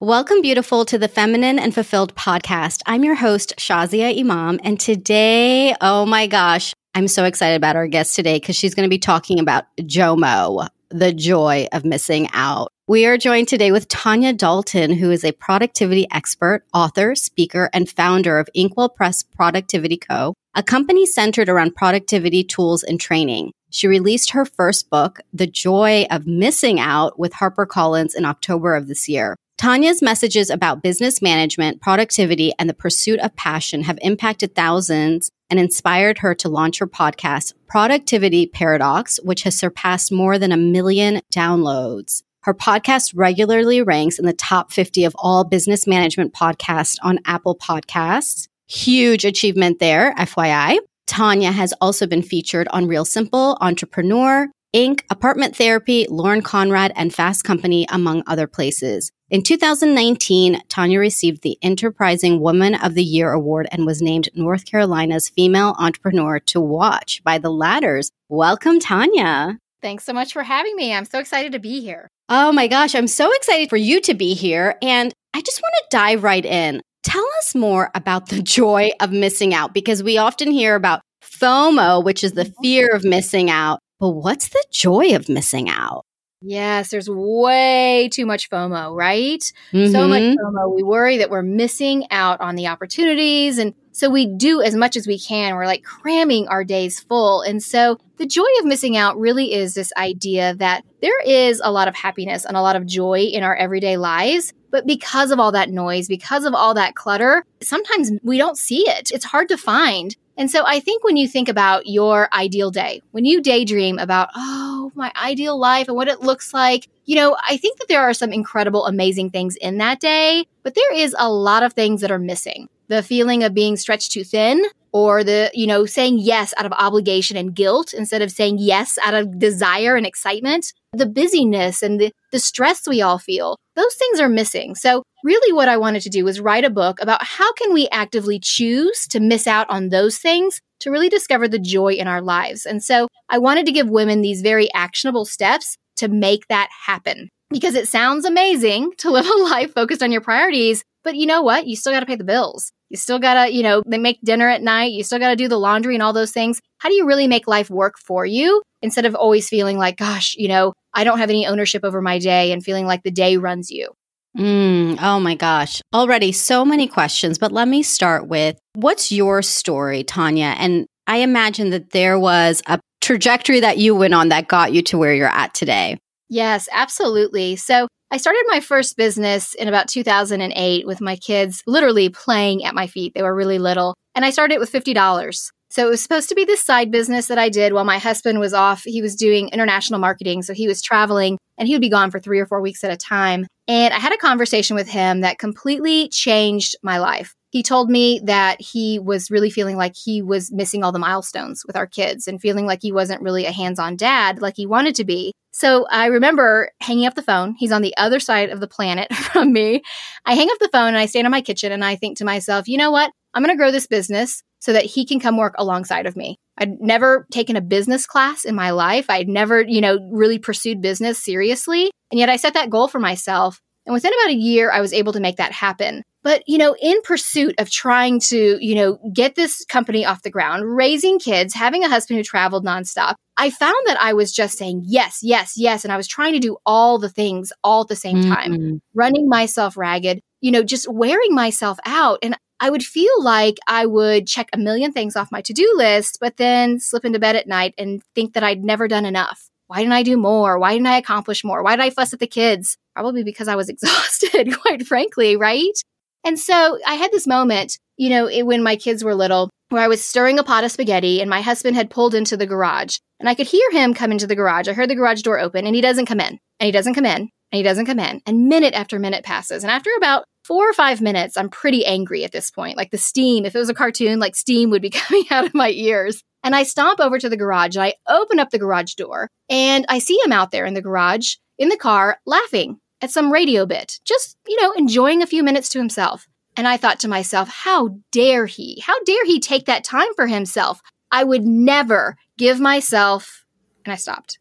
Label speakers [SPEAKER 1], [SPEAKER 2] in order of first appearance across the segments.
[SPEAKER 1] Welcome, beautiful, to the Feminine and Fulfilled podcast. I'm your host, Shazia Imam. And today, oh my gosh, I'm so excited about our guest today because she's going to be talking about JOMO, the joy of missing out. We are joined today with Tanya Dalton, who is a productivity expert, author, speaker, and founder of Inkwell Press Productivity Co., a company centered around productivity tools and training. She released her first book, The Joy of Missing Out, with HarperCollins in October of this year. Tanya's messages about business management, productivity, and the pursuit of passion have impacted thousands and inspired her to launch her podcast, Productivity Paradox, which has surpassed more than a million downloads. Her podcast regularly ranks in the top 50 of all business management podcasts on Apple Podcasts. Huge achievement there, FYI. Tanya has also been featured on Real Simple, Entrepreneur, Inc., Apartment Therapy, Lauren Conrad, and Fast Company, among other places. In 2019, Tanya received the Enterprising Woman of the Year award and was named North Carolina's Female Entrepreneur to Watch by the Ladders. Welcome, Tanya.
[SPEAKER 2] Thanks so much for having me. I'm so excited to be here.
[SPEAKER 1] Oh my gosh, I'm so excited for you to be here. And I just want to dive right in. Tell us more about the joy of missing out because we often hear about FOMO, which is the mm-hmm. fear of missing out. But what's the joy of missing out?
[SPEAKER 2] Yes, there's way too much FOMO, right? Mm-hmm. So much mm-hmm. FOMO. We worry that we're missing out on the opportunities. And so we do as much as we can. We're like cramming our days full. And so the joy of missing out really is this idea that there is a lot of happiness and a lot of joy in our everyday lives. But because of all that noise, because of all that clutter, sometimes we don't see it. It's hard to find. And so I think when you think about your ideal day, when you daydream about, oh, my ideal life and what it looks like, you know, I think that there are some incredible, amazing things in that day, but there is a lot of things that are missing. The feeling of being stretched too thin, or the, you know, saying yes out of obligation and guilt instead of saying yes out of desire and excitement, the busyness and the, the stress we all feel, those things are missing. So really what I wanted to do was write a book about how can we actively choose to miss out on those things to really discover the joy in our lives. And so I wanted to give women these very actionable steps to make that happen. Because it sounds amazing to live a life focused on your priorities, but you know what? You still got to pay the bills. You still got to, you know, they make dinner at night. You still got to do the laundry and all those things. How do you really make life work for you instead of always feeling like, gosh, you know, I don't have any ownership over my day and feeling like the day runs you?
[SPEAKER 1] Mm, oh my gosh. Already so many questions, but let me start with what's your story, Tanya? And I imagine that there was a trajectory that you went on that got you to where you're at today.
[SPEAKER 2] Yes, absolutely. So I started my first business in about 2008 with my kids literally playing at my feet. They were really little. And I started with $50. So it was supposed to be this side business that I did while my husband was off. He was doing international marketing. So he was traveling and he would be gone for three or four weeks at a time. And I had a conversation with him that completely changed my life. He told me that he was really feeling like he was missing all the milestones with our kids and feeling like he wasn't really a hands on dad like he wanted to be. So I remember hanging up the phone. He's on the other side of the planet from me. I hang up the phone and I stand in my kitchen and I think to myself, you know what? I'm going to grow this business so that he can come work alongside of me. I'd never taken a business class in my life. I'd never, you know, really pursued business seriously. And yet I set that goal for myself. And within about a year, I was able to make that happen. But, you know, in pursuit of trying to, you know, get this company off the ground, raising kids, having a husband who traveled nonstop, I found that I was just saying yes, yes, yes. And I was trying to do all the things all at the same time, mm-hmm. running myself ragged, you know, just wearing myself out. And I would feel like I would check a million things off my to do list, but then slip into bed at night and think that I'd never done enough. Why didn't I do more? Why didn't I accomplish more? Why did I fuss at the kids? Probably because I was exhausted, quite frankly, right? And so I had this moment, you know, it, when my kids were little, where I was stirring a pot of spaghetti and my husband had pulled into the garage and I could hear him come into the garage. I heard the garage door open and he doesn't come in and he doesn't come in and he doesn't come in. And minute after minute passes. And after about four or five minutes, I'm pretty angry at this point. Like the steam, if it was a cartoon, like steam would be coming out of my ears. And I stomp over to the garage and I open up the garage door and I see him out there in the garage in the car laughing at some radio bit, just, you know, enjoying a few minutes to himself. And I thought to myself, how dare he? How dare he take that time for himself? I would never give myself. And I stopped.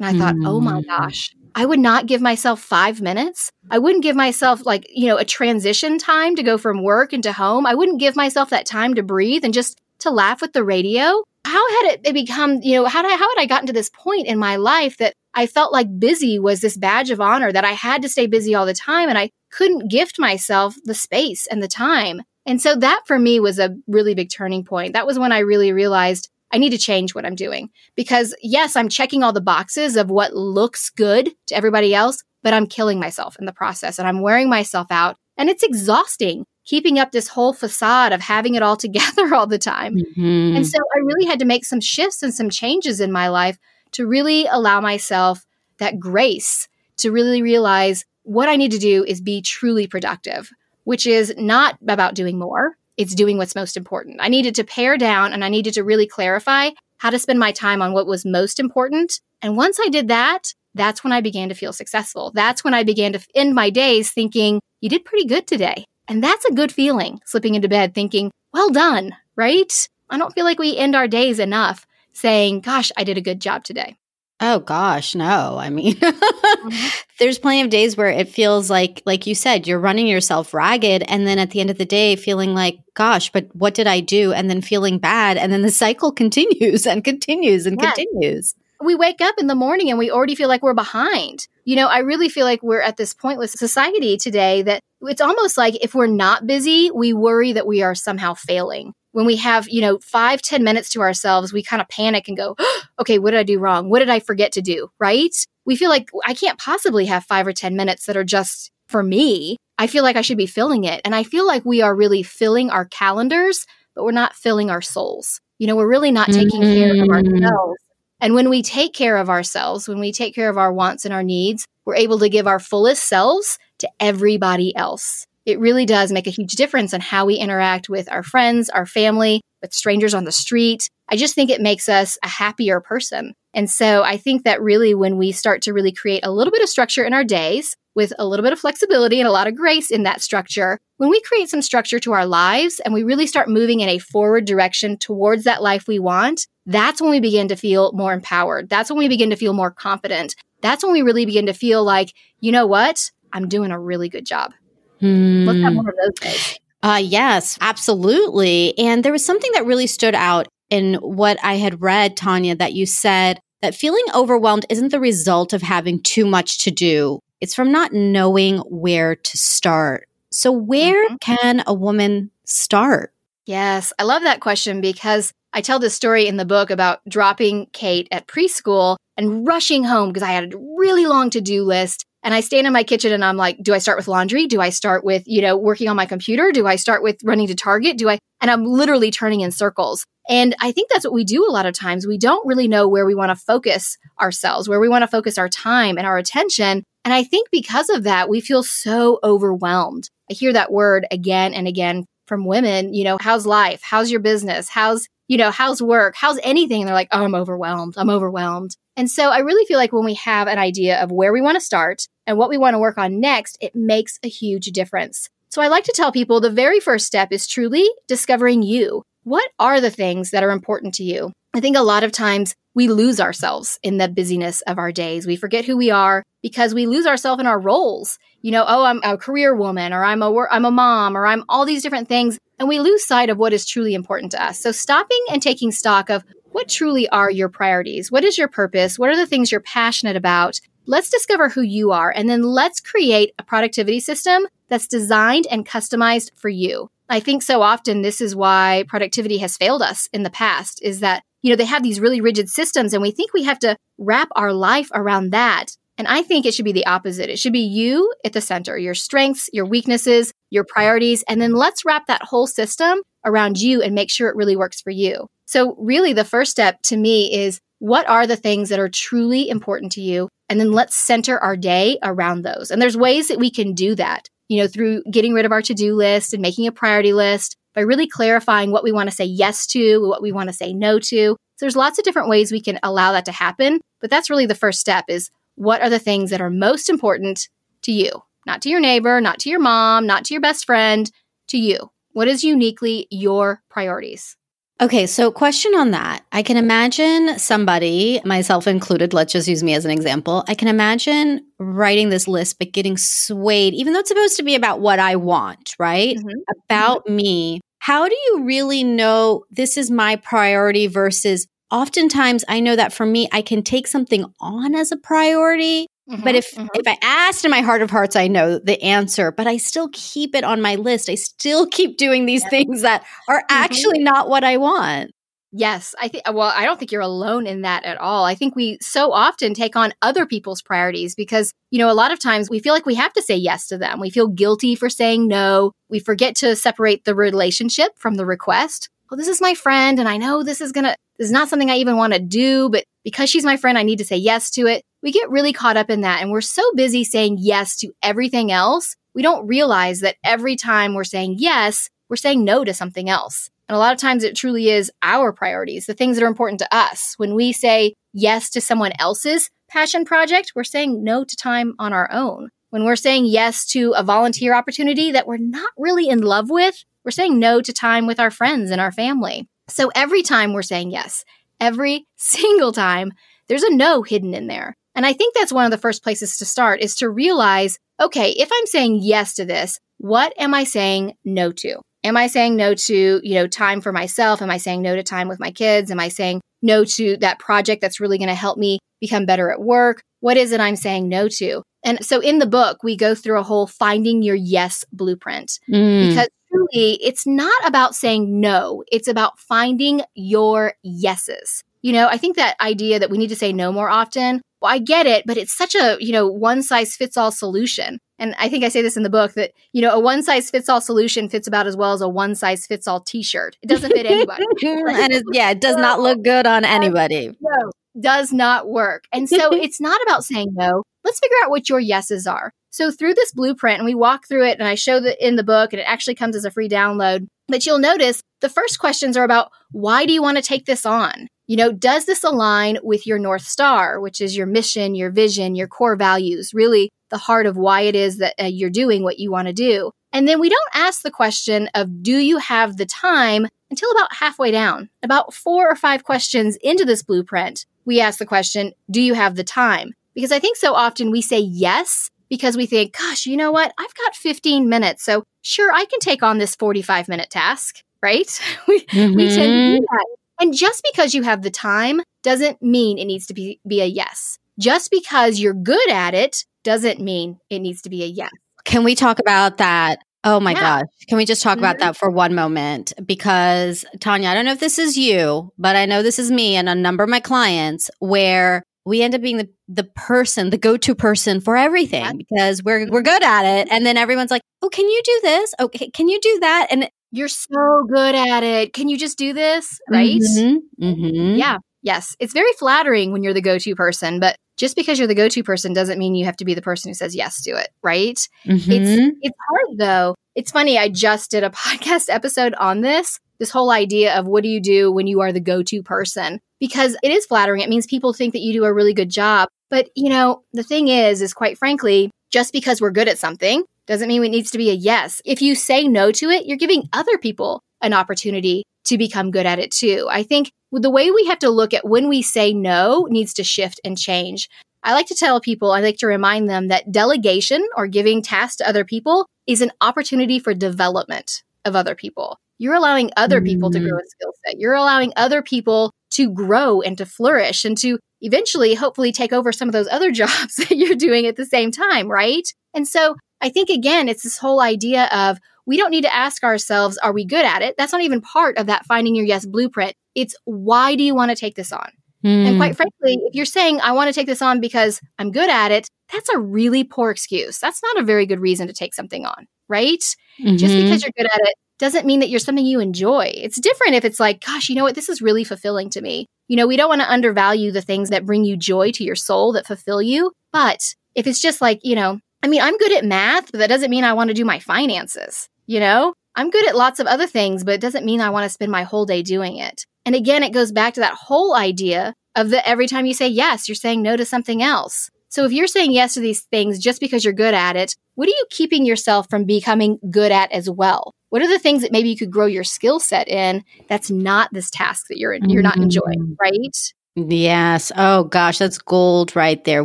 [SPEAKER 2] And I thought, mm. oh my hmm. gosh, I would not give myself five minutes. I wouldn't give myself like, you know, a transition time to go from work into home. I wouldn't give myself that time to breathe and just to laugh with the radio. How had it become, you know, how, did I, how had I gotten to this point in my life that I felt like busy was this badge of honor, that I had to stay busy all the time and I couldn't gift myself the space and the time. And so that for me was a really big turning point. That was when I really realized I need to change what I'm doing because yes, I'm checking all the boxes of what looks good to everybody else, but I'm killing myself in the process and I'm wearing myself out and it's exhausting keeping up this whole facade of having it all together all the time. Mm-hmm. And so I really had to make some shifts and some changes in my life to really allow myself that grace to really realize what I need to do is be truly productive, which is not about doing more it's doing what's most important. I needed to pare down and I needed to really clarify how to spend my time on what was most important. And once I did that, that's when I began to feel successful. That's when I began to end my days thinking, you did pretty good today. And that's a good feeling, slipping into bed thinking, well done, right? I don't feel like we end our days enough saying, gosh, I did a good job today.
[SPEAKER 1] Oh gosh, no. I mean, mm-hmm. there's plenty of days where it feels like like you said, you're running yourself ragged and then at the end of the day feeling like, gosh, but what did I do? And then feeling bad and then the cycle continues and continues and yes. continues.
[SPEAKER 2] We wake up in the morning and we already feel like we're behind. You know, I really feel like we're at this point with society today that it's almost like if we're not busy, we worry that we are somehow failing when we have, you know, five ten minutes to ourselves, we kind of panic and go, oh, okay, what did I do wrong? What did I forget to do? Right? We feel like I can't possibly have five or 10 minutes that are just for me. I feel like I should be filling it. And I feel like we are really filling our calendars, but we're not filling our souls. You know, we're really not taking mm-hmm. care of mm. ourselves. And when we take care of ourselves, when we take care of our wants and our needs, we're able to give our fullest selves to everybody else it really does make a huge difference in how we interact with our friends, our family, with strangers on the street. I just think it makes us a happier person. And so I think that really when we start to really create a little bit of structure in our days with a little bit of flexibility and a lot of grace in that structure, when we create some structure to our lives and we really start moving in a forward direction towards that life we want, that's when we begin to feel more empowered. That's when we begin to feel more confident. That's when we really begin to feel like, you know what? I'm doing a really good job.
[SPEAKER 1] Hmm. Let's have one of those days. Uh, yes, absolutely. And there was something that really stood out in what I had read, Tanya, that you said that feeling overwhelmed isn't the result of having too much to do. It's from not knowing where to start. So, where mm-hmm. can a woman start?
[SPEAKER 2] Yes, I love that question because I tell this story in the book about dropping Kate at preschool and rushing home because I had a really long to do list and I stand in my kitchen and I'm like, do I start with laundry? Do I start with, you know, working on my computer? Do I start with running to Target? Do I, and I'm literally turning in circles. And I think that's what we do a lot of times. We don't really know where we want to focus ourselves, where we want to focus our time and our attention. And I think because of that, we feel so overwhelmed. I hear that word again and again from women, you know, how's life? How's your business? How's, you know, how's work? How's anything? And they're like, oh, I'm overwhelmed. I'm overwhelmed. And so I really feel like when we have an idea of where we want to start and what we want to work on next, it makes a huge difference. So I like to tell people the very first step is truly discovering you. What are the things that are important to you? I think a lot of times we lose ourselves in the busyness of our days. We forget who we are because we lose ourselves in our roles. You know, oh, I'm a career woman or I'm a I'm a mom or I'm all these different things and we lose sight of what is truly important to us. So stopping and taking stock of what truly are your priorities? What is your purpose? What are the things you're passionate about? Let's discover who you are and then let's create a productivity system that's designed and customized for you. I think so often this is why productivity has failed us in the past is that, you know, they have these really rigid systems and we think we have to wrap our life around that. And I think it should be the opposite. It should be you at the center, your strengths, your weaknesses, your priorities, and then let's wrap that whole system around you and make sure it really works for you. So, really, the first step to me is what are the things that are truly important to you? And then let's center our day around those. And there's ways that we can do that, you know, through getting rid of our to do list and making a priority list by really clarifying what we want to say yes to, what we want to say no to. So there's lots of different ways we can allow that to happen. But that's really the first step is what are the things that are most important to you? Not to your neighbor, not to your mom, not to your best friend, to you. What is uniquely your priorities?
[SPEAKER 1] Okay, so question on that. I can imagine somebody, myself included, let's just use me as an example. I can imagine writing this list, but getting swayed, even though it's supposed to be about what I want, right? Mm-hmm. About mm-hmm. me. How do you really know this is my priority versus oftentimes I know that for me, I can take something on as a priority Mm-hmm, but if mm-hmm. if I asked in my heart of hearts, I know the answer, but I still keep it on my list. I still keep doing these things that are mm-hmm. actually not what I want.
[SPEAKER 2] Yes, I think well, I don't think you're alone in that at all. I think we so often take on other people's priorities because, you know, a lot of times we feel like we have to say yes to them. We feel guilty for saying no. We forget to separate the relationship from the request. Well, this is my friend and I know this is going to this is not something I even want to do, but because she's my friend, I need to say yes to it. We get really caught up in that and we're so busy saying yes to everything else. We don't realize that every time we're saying yes, we're saying no to something else. And a lot of times it truly is our priorities, the things that are important to us. When we say yes to someone else's passion project, we're saying no to time on our own. When we're saying yes to a volunteer opportunity that we're not really in love with, we're saying no to time with our friends and our family. So every time we're saying yes, every single time, there's a no hidden in there. And I think that's one of the first places to start is to realize, okay, if I'm saying yes to this, what am I saying no to? Am I saying no to, you know, time for myself? Am I saying no to time with my kids? Am I saying no to that project that's really going to help me become better at work? What is it I'm saying no to? And so in the book, we go through a whole finding your yes blueprint mm. because truly it's not about saying no. It's about finding your yeses. You know, I think that idea that we need to say no more often, well, I get it, but it's such a, you know, one size fits all solution. And I think I say this in the book that, you know, a one size fits all solution fits about as well as a one size fits all t shirt. It doesn't fit anybody.
[SPEAKER 1] and yeah, it does not look good on anybody.
[SPEAKER 2] No, does not work. And so it's not about saying no. Let's figure out what your yeses are. So through this blueprint, and we walk through it, and I show that in the book, and it actually comes as a free download. But you'll notice the first questions are about why do you want to take this on? You know, does this align with your North Star, which is your mission, your vision, your core values, really the heart of why it is that uh, you're doing what you want to do? And then we don't ask the question of do you have the time until about halfway down. About four or five questions into this blueprint, we ask the question, do you have the time? Because I think so often we say yes because we think, gosh, you know what? I've got 15 minutes. So sure, I can take on this 45 minute task, right? we, mm-hmm. we tend to do mm-hmm. that. And just because you have the time doesn't mean it needs to be, be a yes. Just because you're good at it doesn't mean it needs to be a yes.
[SPEAKER 1] Can we talk about that? Oh my yeah. gosh. Can we just talk mm-hmm. about that for one moment? Because Tanya, I don't know if this is you, but I know this is me and a number of my clients where we end up being the, the person, the go-to person for everything yeah. because we're we're good at it. And then everyone's like, Oh, can you do this? Okay, can you do that? And
[SPEAKER 2] you're so good at it. Can you just do this? Right? Mm-hmm. Mm-hmm. Yeah. Yes. It's very flattering when you're the go-to person, but just because you're the go-to person doesn't mean you have to be the person who says yes to it, right? Mm-hmm. It's it's hard though. It's funny, I just did a podcast episode on this, this whole idea of what do you do when you are the go-to person? because it is flattering. It means people think that you do a really good job. But, you know, the thing is, is quite frankly, just because we're good at something doesn't mean it needs to be a yes. If you say no to it, you're giving other people an opportunity to become good at it too. I think the way we have to look at when we say no needs to shift and change. I like to tell people, I like to remind them that delegation or giving tasks to other people is an opportunity for development of other people. You're allowing other people mm-hmm. to grow mm. a skill set. You're allowing other people to grow and to flourish and to eventually, hopefully, take over some of those other jobs that you're doing at the same time, right? And so I think, again, it's this whole idea of we don't need to ask ourselves, are we good at it? That's not even part of that finding your yes blueprint. It's why do you want to take this on? Mm. And quite frankly, if you're saying, I want to take this on because I'm good at it, that's a really poor excuse. That's not a very good reason to take something on, right? Mm-hmm. Just because you're good at it doesn't mean that you're something you enjoy. It's different if it's like, gosh, you know what? This is really fulfilling to me. You know, we don't want to undervalue the things that bring you joy to your soul that fulfill you. But if it's just like, you know, I mean, I'm good at math, but that doesn't mean I want to do my finances. You know, I'm good at lots of other things, but it doesn't mean I want to spend my whole day doing it. And again, it goes back to that whole idea of that every time you say yes, you're saying no to something else. So if you're saying yes to these things just because you're good at it, what are you keeping yourself from becoming good at as well? What are the things that maybe you could grow your skill set in that's not this task that you're you're not enjoying,
[SPEAKER 1] Mm.
[SPEAKER 2] right?
[SPEAKER 1] Yes. Oh gosh, that's gold right there.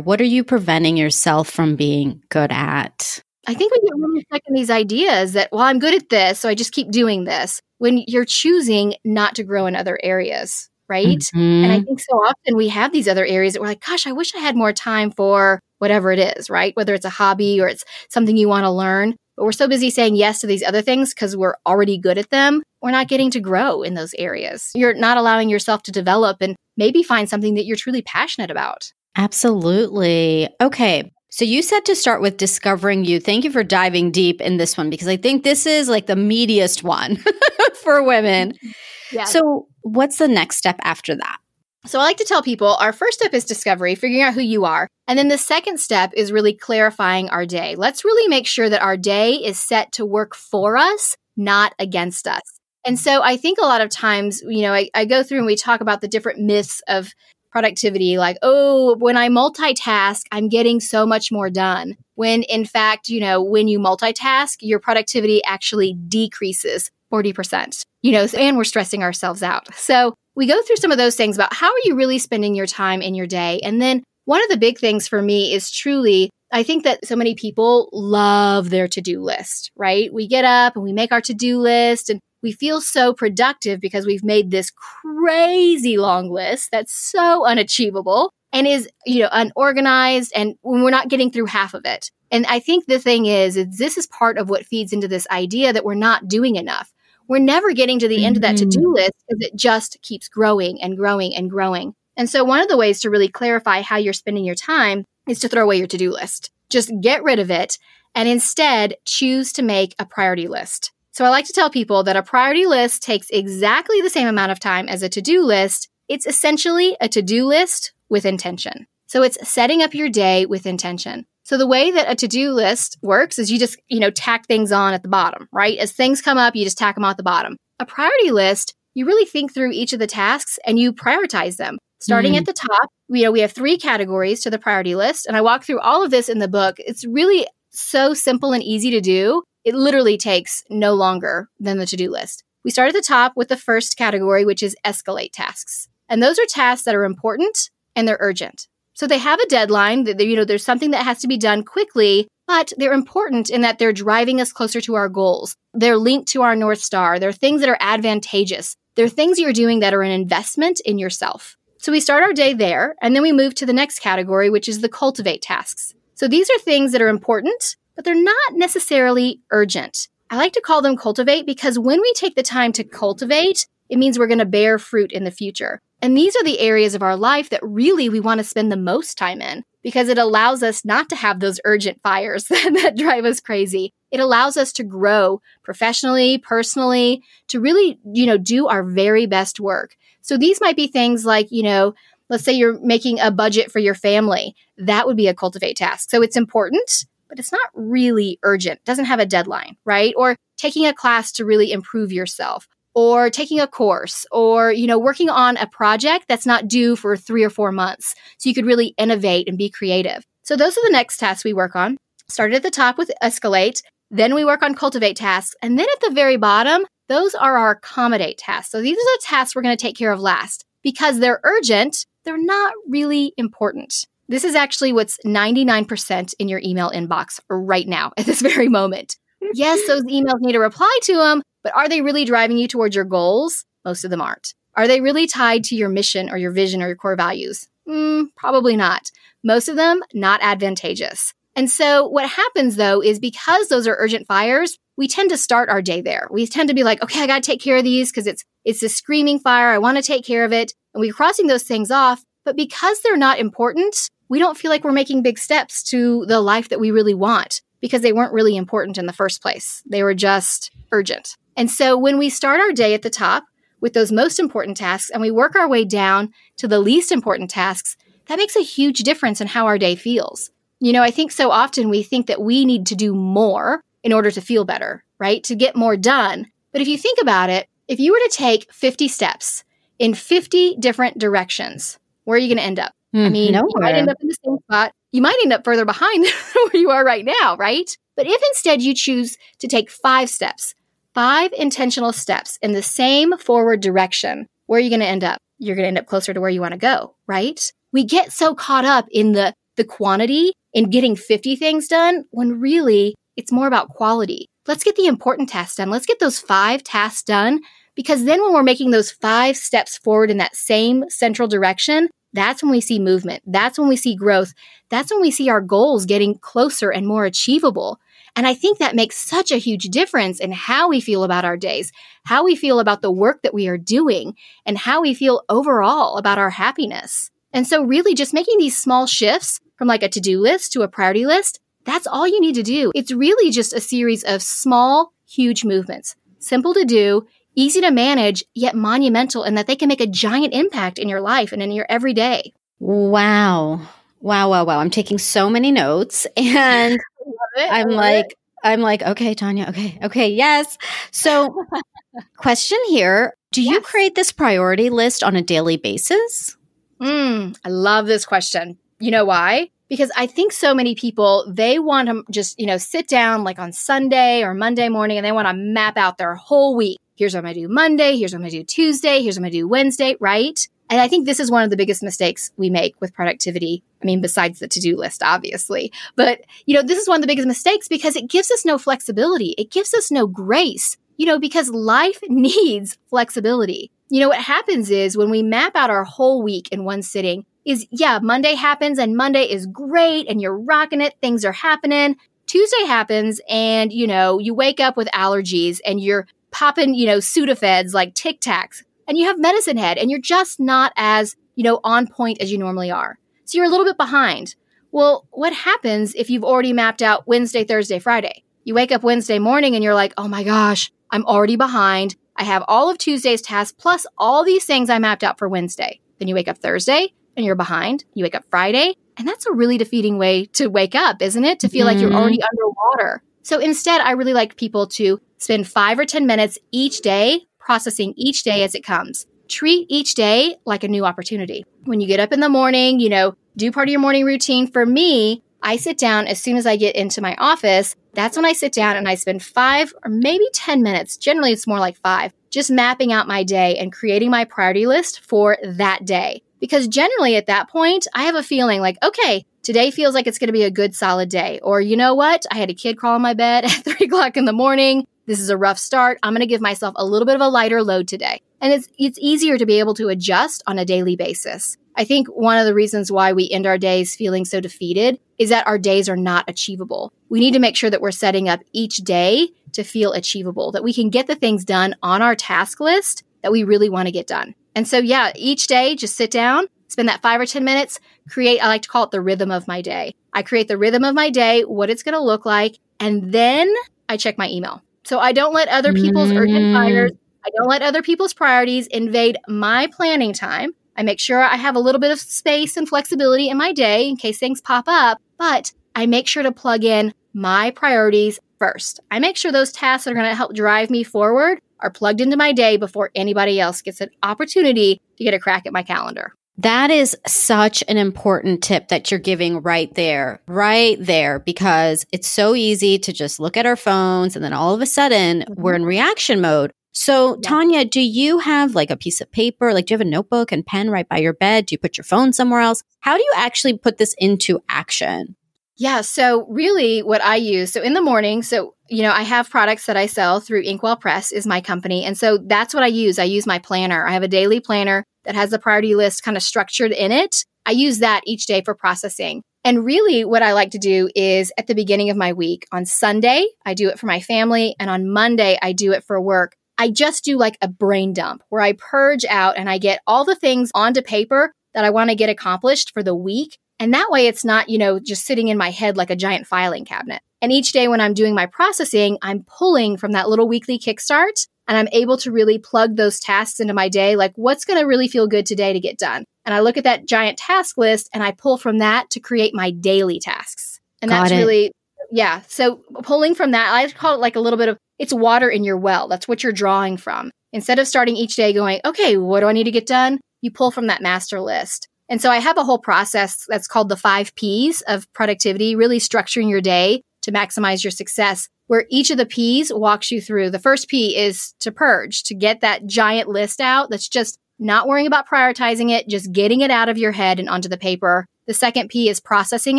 [SPEAKER 1] What are you preventing yourself from being good at?
[SPEAKER 2] I think we get really stuck in these ideas that, well, I'm good at this, so I just keep doing this when you're choosing not to grow in other areas, right? And I
[SPEAKER 1] Mhm.
[SPEAKER 2] think so often we have these other areas that we're like, gosh, I wish I had more time for whatever it is, right? Whether it's a hobby or it's something you want to learn. But we're so busy saying yes to these other things because we're already good at them. We're not getting to grow in those areas. You're not allowing yourself to develop and maybe find something that you're truly passionate about.
[SPEAKER 1] Absolutely. Okay. So you said to start with discovering you. Thank you for diving deep in this one because I think this is like the meatiest one for women.
[SPEAKER 2] Yeah.
[SPEAKER 1] So, what's the next step after that?
[SPEAKER 2] So I like to tell people our first step is discovery, figuring out who you are. And then the second step is really clarifying our day. Let's really make sure that our day is set to work for us, not against us. And so I think a lot of times, you know, I, I go through and we talk about the different myths of productivity, like, oh, when I multitask, I'm getting so much more done. When in fact, you know, when you multitask, your productivity actually decreases 40%, you know, and we're stressing ourselves out. So we go through some of those things about how are you really spending your time in your day? And then one of the big things for me is truly, I think that so many people love their to do list, right? We get up and we make our to do list and we feel so productive because we've made this crazy long list that's so unachievable and is, you know, unorganized and we're not getting through half of it. And I think the thing is, is this is part of what feeds into this idea that we're not doing enough. We're never getting to the end of that to do mm-hmm. list because it just keeps growing and growing and growing. And so, one of the ways to really clarify how you're spending your time is to throw away your to do list. Just get rid of it and instead choose to make a priority list. So, I like to tell people that a priority list takes exactly the same amount of time as a to do list. It's essentially a to do list with intention. So, it's setting up your day with intention. So the way that a to-do list works is you just, you know, tack things on at the bottom, right? As things come up, you just tack them on at the bottom. A priority list, you really think through each of the tasks and you prioritize them. Starting
[SPEAKER 1] Mm.
[SPEAKER 2] at the top, you know, we have three categories to the priority list, and I walk through all of this in the book. It's really so simple and easy to do. It literally takes no longer than the to-do list. We start at the top with the first category, which is escalate tasks. And those are tasks that are important and they're urgent. So they have a deadline that you know there's something that has to be done quickly, but they're important in that they're driving us closer to our goals. They're linked to our north star. They're things that are advantageous. They're things you're doing that are an investment in yourself. So we start our day there and then we move to the next category which is the cultivate tasks. So these are things that are important, but they're not necessarily urgent. I like to call them cultivate because when we take the time to cultivate, it means we're going to bear fruit in the future. And these are the areas of our life that really we want to spend the most time in because it allows us not to have those urgent fires that drive us crazy. It allows us to grow professionally, personally, to really, you know, do our very best work. So these might be things like, you know, let's say you're making a budget for your family. That would be a cultivate task. So it's important, but it's not really urgent. Doesn't have a deadline, right? Or taking a class to really improve yourself or taking a course or you know working on a project that's not due for 3 or 4 months so you could really innovate and be creative. So those are the next tasks we work on. Started at the top with escalate, then we work on cultivate tasks, and then at the very bottom, those are our accommodate tasks. So these are the tasks we're going to take care of last because they're urgent, they're not really important. This is actually what's 99% in your email inbox right now at this very moment. yes, those emails need a reply to them, but are they really driving you towards your goals? Most of them aren't. Are they really tied to your mission or your vision or your core values? Mm, probably not. Most of them, not advantageous. And so what happens though is because those are urgent fires, we tend to start our day there. We tend to be like, okay, I got to take care of these because it's it's a screaming fire. I want to take care of it. And we're crossing those things off, but because they're not important, we don't feel like we're making big steps to the life that we really want because they weren't really important in the first place. They were just urgent. And so when we start our day at the top with those most important tasks and we work our way down to the least important tasks, that makes a huge difference in how our day feels. You know, I think so often we think that we need to do more in order to feel better, right? To get more done. But if you think about it, if you were to take 50 steps in 50 different directions, where are you going to end up? I hmm, mean, you might end up in the same spot. You might end up further behind where you are right now, right? But if instead you choose to take five steps, five intentional steps in the same forward direction, where are you going to end up? You're going to end up closer to where you want to go, right? We get so caught up in the, the quantity in getting 50 things done when really it's more about quality. Let's get the important tasks done. Let's get those five tasks done because then when we're making those five steps forward in that same central direction, that's when we see movement. That's when we see growth. That's when we see our goals getting closer and more achievable. And I think that makes such a huge difference in how we feel about our days, how we feel about the work that we are doing, and how we feel overall about our happiness. And so, really, just making these small shifts from like a to do list to a priority list, that's all you need to do. It's really just a series of small, huge movements, simple to do, easy to manage, yet monumental, and that they can make a giant impact in your life and in your everyday.
[SPEAKER 1] Wow. Wow, wow, wow. I'm taking so many notes and I'm like, it. I'm like, okay, Tanya, okay, okay, yes. So, question here Do yes. you create this priority list on a daily basis?
[SPEAKER 2] Mm, I love this question. You know why? Because I think so many people, they want to just, you know, sit down like on Sunday or Monday morning and they want to map out their whole week. Here's what I'm going to do Monday. Here's what I'm going to do Tuesday. Here's what I'm going to do Wednesday, right? And I think this is one of the biggest mistakes we make with productivity. I mean, besides the to do list, obviously. But, you know, this is one of the biggest mistakes because it gives us no flexibility. It gives us no grace, you know, because life needs flexibility. You know, what happens is when we map out our whole week in one sitting, is yeah, Monday happens and Monday is great and you're rocking it. Things are happening. Tuesday happens and, you know, you wake up with allergies and you're popping, you know, Sudafeds like Tic Tacs and you have medicine head and you're just not as, you know, on point as you normally are. So you're a little bit behind. Well, what happens if you've already mapped out Wednesday, Thursday, Friday? You wake up Wednesday morning and you're like, oh my gosh, I'm already behind. I have all of Tuesday's tasks plus all these things I mapped out for Wednesday. Then you wake up Thursday and you're behind. You wake up Friday. And that's a really defeating way to wake up, isn't it? To feel mm-hmm. like you're already mm-hmm. underwater. So instead, I really like people to spend five or 10 minutes each day processing each day as it comes. Treat each day like a new opportunity. When you get up in the morning, you know, do part of your morning routine. For me, I sit down as soon as I get into my office. That's when I sit down and I spend five or maybe 10 minutes. Generally, it's more like five, just mapping out my day and creating my priority list for that day. Because generally at that point, I have a feeling like, okay, today feels like it's going to be a good solid day. Or you know what? I had a kid crawl on my bed at three o'clock in the morning. This is a rough start. I'm going to give myself a little bit of a lighter load today. And it's, it's easier to be able to adjust on a daily basis. I think one of the reasons why we end our days feeling so defeated is that our days are not achievable. We need to make sure that we're setting up each day to feel achievable, that we can get the things done on our task list that we really want to get done. And so, yeah, each day, just sit down, spend that five or 10 minutes, create, I like to call it the rhythm of my day. I create the rhythm of my day, what it's going to look like, and then I check my email. So I don't let other people's mm. urgent fires, I don't let other people's priorities invade my planning time. I make sure I have a little bit of space and flexibility in my day in case things pop up, but I make sure to plug in my priorities first. I make sure those tasks that are going to help drive me forward are plugged into my day before anybody else gets an opportunity to get a crack at my calendar.
[SPEAKER 1] That is such an important tip that you're giving right there, right there, because it's so easy to just look at our phones and then all of a sudden mm-hmm. we're in reaction mode. So, yeah. Tanya, do you have like a piece of paper? Like, do you have a notebook and pen right by your bed? Do you put your phone somewhere else? How do you actually put this into action?
[SPEAKER 2] Yeah. So, really, what I use, so in the morning, so, you know, I have products that I sell through Inkwell Press, is my company. And so that's what I use. I use my planner. I have a daily planner that has the priority list kind of structured in it. I use that each day for processing. And really, what I like to do is at the beginning of my week on Sunday, I do it for my family. And on Monday, I do it for work. I just do like a brain dump where I purge out and I get all the things onto paper that I want to get accomplished for the week. And that way it's not, you know, just sitting in my head like a giant filing cabinet. And each day when I'm doing my processing, I'm pulling from that little weekly kickstart and I'm able to really plug those tasks into my day. Like, what's going to really feel good today to get done? And I look at that giant task list and I pull from that to create my daily tasks. And Got that's it. really, yeah. So pulling from that, I call it like a little bit of it's water in your well. That's what you're drawing from. Instead of starting each day going, okay, what do I need to get done? You pull from that master list. And so I have a whole process that's called the five P's of productivity, really structuring your day to maximize your success, where each of the P's walks you through. The first P is to purge, to get that giant list out that's just not worrying about prioritizing it, just getting it out of your head and onto the paper. The second P is processing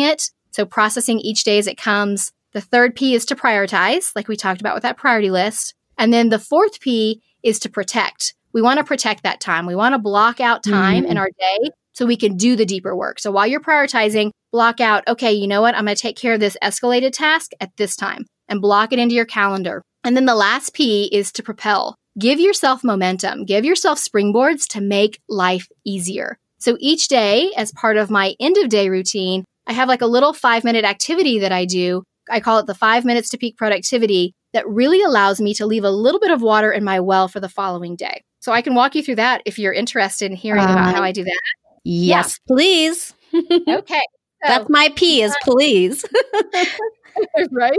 [SPEAKER 2] it. So processing each day as it comes. The third P is to prioritize, like we talked about with that priority list. And then the fourth P is to protect. We want to protect that time. We want to block out time mm-hmm. in our day so we can do the deeper work. So while you're prioritizing, block out, okay, you know what? I'm going to take care of this escalated task at this time and block it into your calendar. And then the last P is to propel. Give yourself momentum, give yourself springboards to make life easier. So each day, as part of my end of day routine, I have like a little five minute activity that I do. I call it the five minutes to peak productivity that really allows me to leave a little bit of water in my well for the following day. So I can walk you through that if you're interested in hearing uh, about how I do that.
[SPEAKER 1] Yes, yeah. please.
[SPEAKER 2] okay.
[SPEAKER 1] So, That's my P is please.
[SPEAKER 2] right?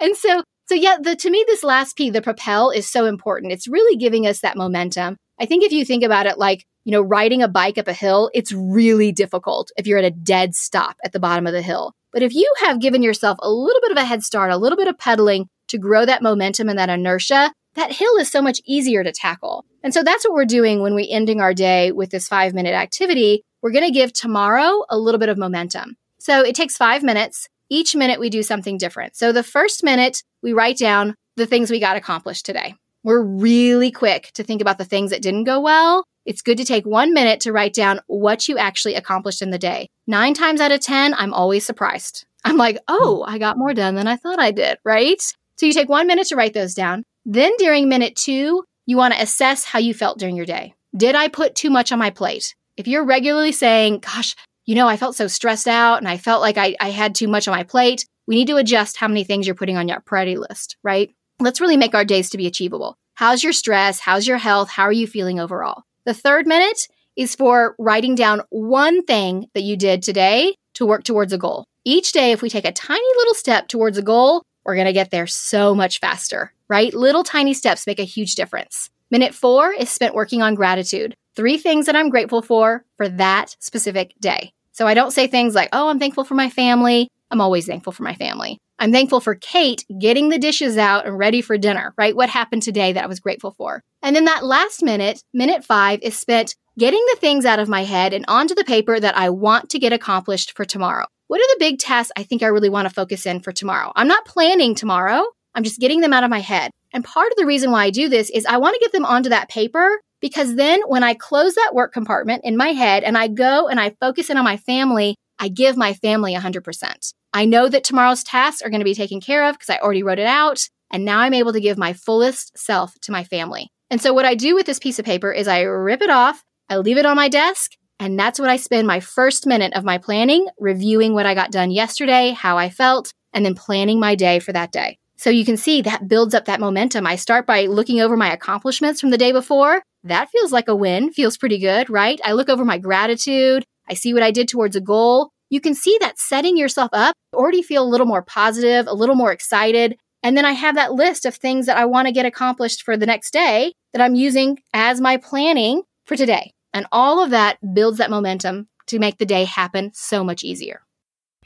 [SPEAKER 2] And so so yeah, the to me this last P, the propel is so important. It's really giving us that momentum. I think if you think about it like, you know, riding a bike up a hill, it's really difficult if you're at a dead stop at the bottom of the hill. But if you have given yourself a little bit of a head start, a little bit of pedaling to grow that momentum and that inertia, that hill is so much easier to tackle. And so that's what we're doing when we're ending our day with this five minute activity. We're going to give tomorrow a little bit of momentum. So it takes five minutes. Each minute we do something different. So the first minute we write down the things we got accomplished today. We're really quick to think about the things that didn't go well. It's good to take one minute to write down what you actually accomplished in the day. Nine times out of 10, I'm always surprised. I'm like, oh, I got more done than I thought I did, right? So you take one minute to write those down. Then during minute two, you want to assess how you felt during your day. Did I put too much on my plate? If you're regularly saying, gosh, you know, I felt so stressed out and I felt like I, I had too much on my plate, we need to adjust how many things you're putting on your priority list, right? Let's really make our days to be achievable. How's your stress? How's your health? How are you feeling overall? The third minute is for writing down one thing that you did today to work towards a goal. Each day, if we take a tiny little step towards a goal, we're going to get there so much faster, right? Little tiny steps make a huge difference. Minute four is spent working on gratitude. Three things that I'm grateful for for that specific day. So I don't say things like, oh, I'm thankful for my family. I'm always thankful for my family. I'm thankful for Kate getting the dishes out and ready for dinner, right? What happened today that I was grateful for. And then that last minute, minute five, is spent getting the things out of my head and onto the paper that I want to get accomplished for tomorrow. What are the big tasks I think I really want to focus in for tomorrow? I'm not planning tomorrow. I'm just getting them out of my head. And part of the reason why I do this is I want to get them onto that paper because then when I close that work compartment in my head and I go and I focus in on my family, I give my family 100%. I know that tomorrow's tasks are going to be taken care of because I already wrote it out. And now I'm able to give my fullest self to my family. And so, what I do with this piece of paper is I rip it off, I leave it on my desk, and that's what I spend my first minute of my planning reviewing what I got done yesterday, how I felt, and then planning my day for that day. So you can see that builds up that momentum. I start by looking over my accomplishments from the day before. That feels like a win, feels pretty good, right? I look over my gratitude. I see what I did towards a goal you can see that setting yourself up already feel a little more positive, a little more excited. And then I have that list of things that I want to get accomplished for the next day that I'm using as my planning for today. And all of that builds that momentum to make the day happen so much easier.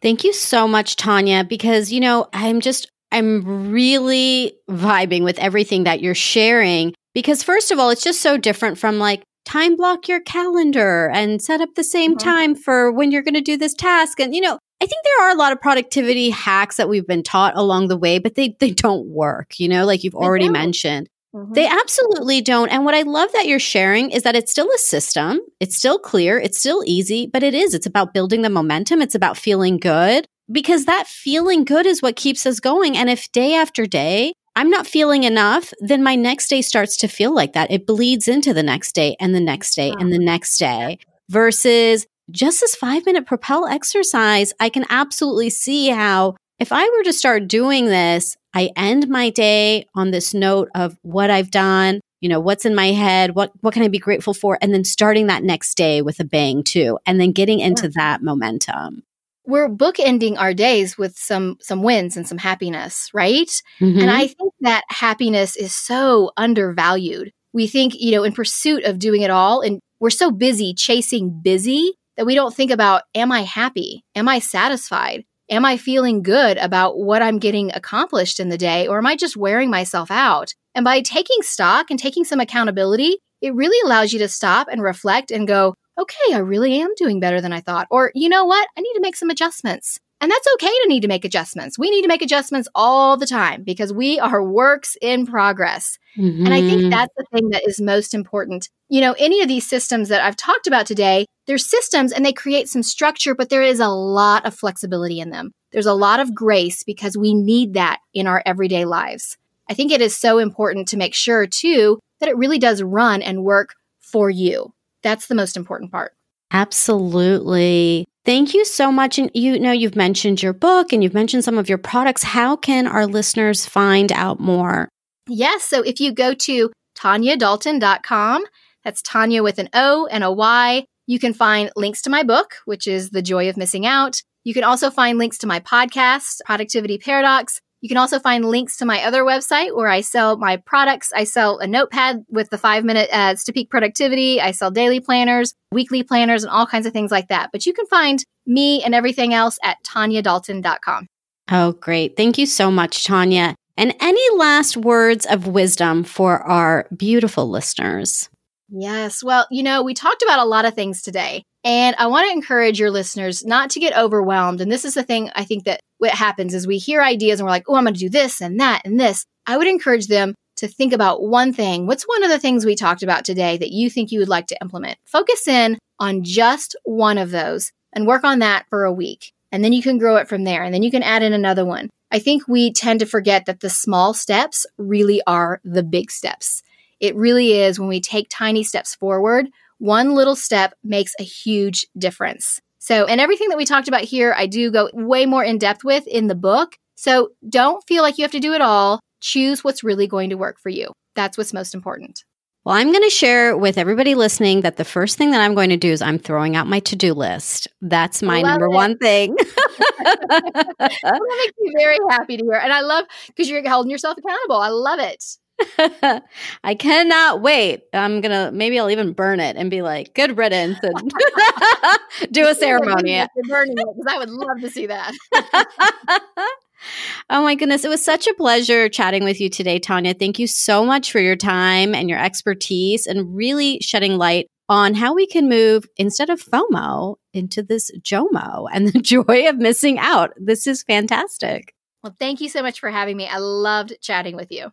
[SPEAKER 1] Thank you so much, Tanya, because, you know, I'm just, I'm really vibing with everything that you're sharing. Because, first of all, it's just so different from like time block your calendar and set up the same mm-hmm. time for when you're going to do this task. And, you know, I think there are a lot of productivity hacks that we've been taught along the way, but they, they don't work, you know, like you've already mentioned. Mm-hmm. They absolutely don't. And what I love that you're sharing is that it's still a system. It's still clear. It's still easy, but it is. It's about building the momentum. It's about feeling good because that feeling good is what keeps us going. And if day after day I'm not feeling enough, then my next day starts to feel like that. It bleeds into the next day and the next day and the next day versus just this five minute propel exercise. I can absolutely see how if I were to start doing this, I end my day on this note of what I've done, you know, what's in my head, what what can I be grateful for, and then starting that next day with a bang too, and then getting into that momentum
[SPEAKER 2] we're bookending our days with some some wins and some happiness, right? Mm-hmm. And I think that happiness is so undervalued. We think, you know, in pursuit of doing it all and we're so busy chasing busy that we don't think about am I happy? Am I satisfied? Am I feeling good about what I'm getting accomplished in the day, or am I just wearing myself out? And by taking stock and taking some accountability, it really allows you to stop and reflect and go, okay, I really am doing better than I thought. Or, you know what? I need to make some adjustments. And that's okay to need to make adjustments. We need to make adjustments all the time because we are works in progress. Mm-hmm. And I think mm-hmm. that's the thing that is most important. You know, any of these systems that I've talked about today, they're systems and they create some structure, but there is a lot of flexibility in them. There's a lot of grace because we need that in our everyday lives. I think it is so important to make sure, too, that it really does run and work for you. That's the most important part.
[SPEAKER 1] Absolutely. Thank you so much. And you know, you've mentioned your book and you've mentioned some of your products. How can our listeners find out more?
[SPEAKER 2] Yes. So if you go to tanyadalton.com, that's Tanya with an O and a Y, you can find links to my book, which is The Joy of Missing Out. You can also find links to my podcast, Productivity Paradox. You can also find links to my other website where I sell my products. I sell a notepad with the five minute ads to peak productivity. I sell daily planners, weekly planners, and all kinds of things like that. But you can find me and everything else at tanyadalton.com.
[SPEAKER 1] Oh, great. Thank you so much, Tanya. And any last words of wisdom for our beautiful listeners?
[SPEAKER 2] Yes. Well, you know, we talked about a lot of things today, and I want to encourage your listeners not to get overwhelmed. And this is the thing I think that what happens is we hear ideas and we're like, oh, I'm going to do this and that and this. I would encourage them to think about one thing. What's one of the things we talked about today that you think you would like to implement? Focus in on just one of those and work on that for a week. And then you can grow it from there. And then you can add in another one. I think we tend to forget that the small steps really are the big steps. It really is when we take tiny steps forward, one little step makes a huge difference. So, and everything that we talked about here, I do go way more in depth with in the book. So don't feel like you have to do it all. Choose what's really going to work for you. That's what's most important.
[SPEAKER 1] Well, I'm going to share with everybody listening that the first thing that I'm going to do is I'm throwing out my to do list. That's my number it. one thing.
[SPEAKER 2] that makes me very happy to hear. And I love because you're holding yourself accountable. I love it.
[SPEAKER 1] I cannot wait. I'm gonna maybe I'll even burn it and be like, "Good riddance," and do a ceremony.
[SPEAKER 2] burning it because I would love to see that.
[SPEAKER 1] oh my goodness, it was such a pleasure chatting with you today, Tanya. Thank you so much for your time and your expertise, and really shedding light on how we can move instead of FOMO into this JOMO and the joy of missing out. This is fantastic.
[SPEAKER 2] Well, thank you so much for having me. I loved chatting with you.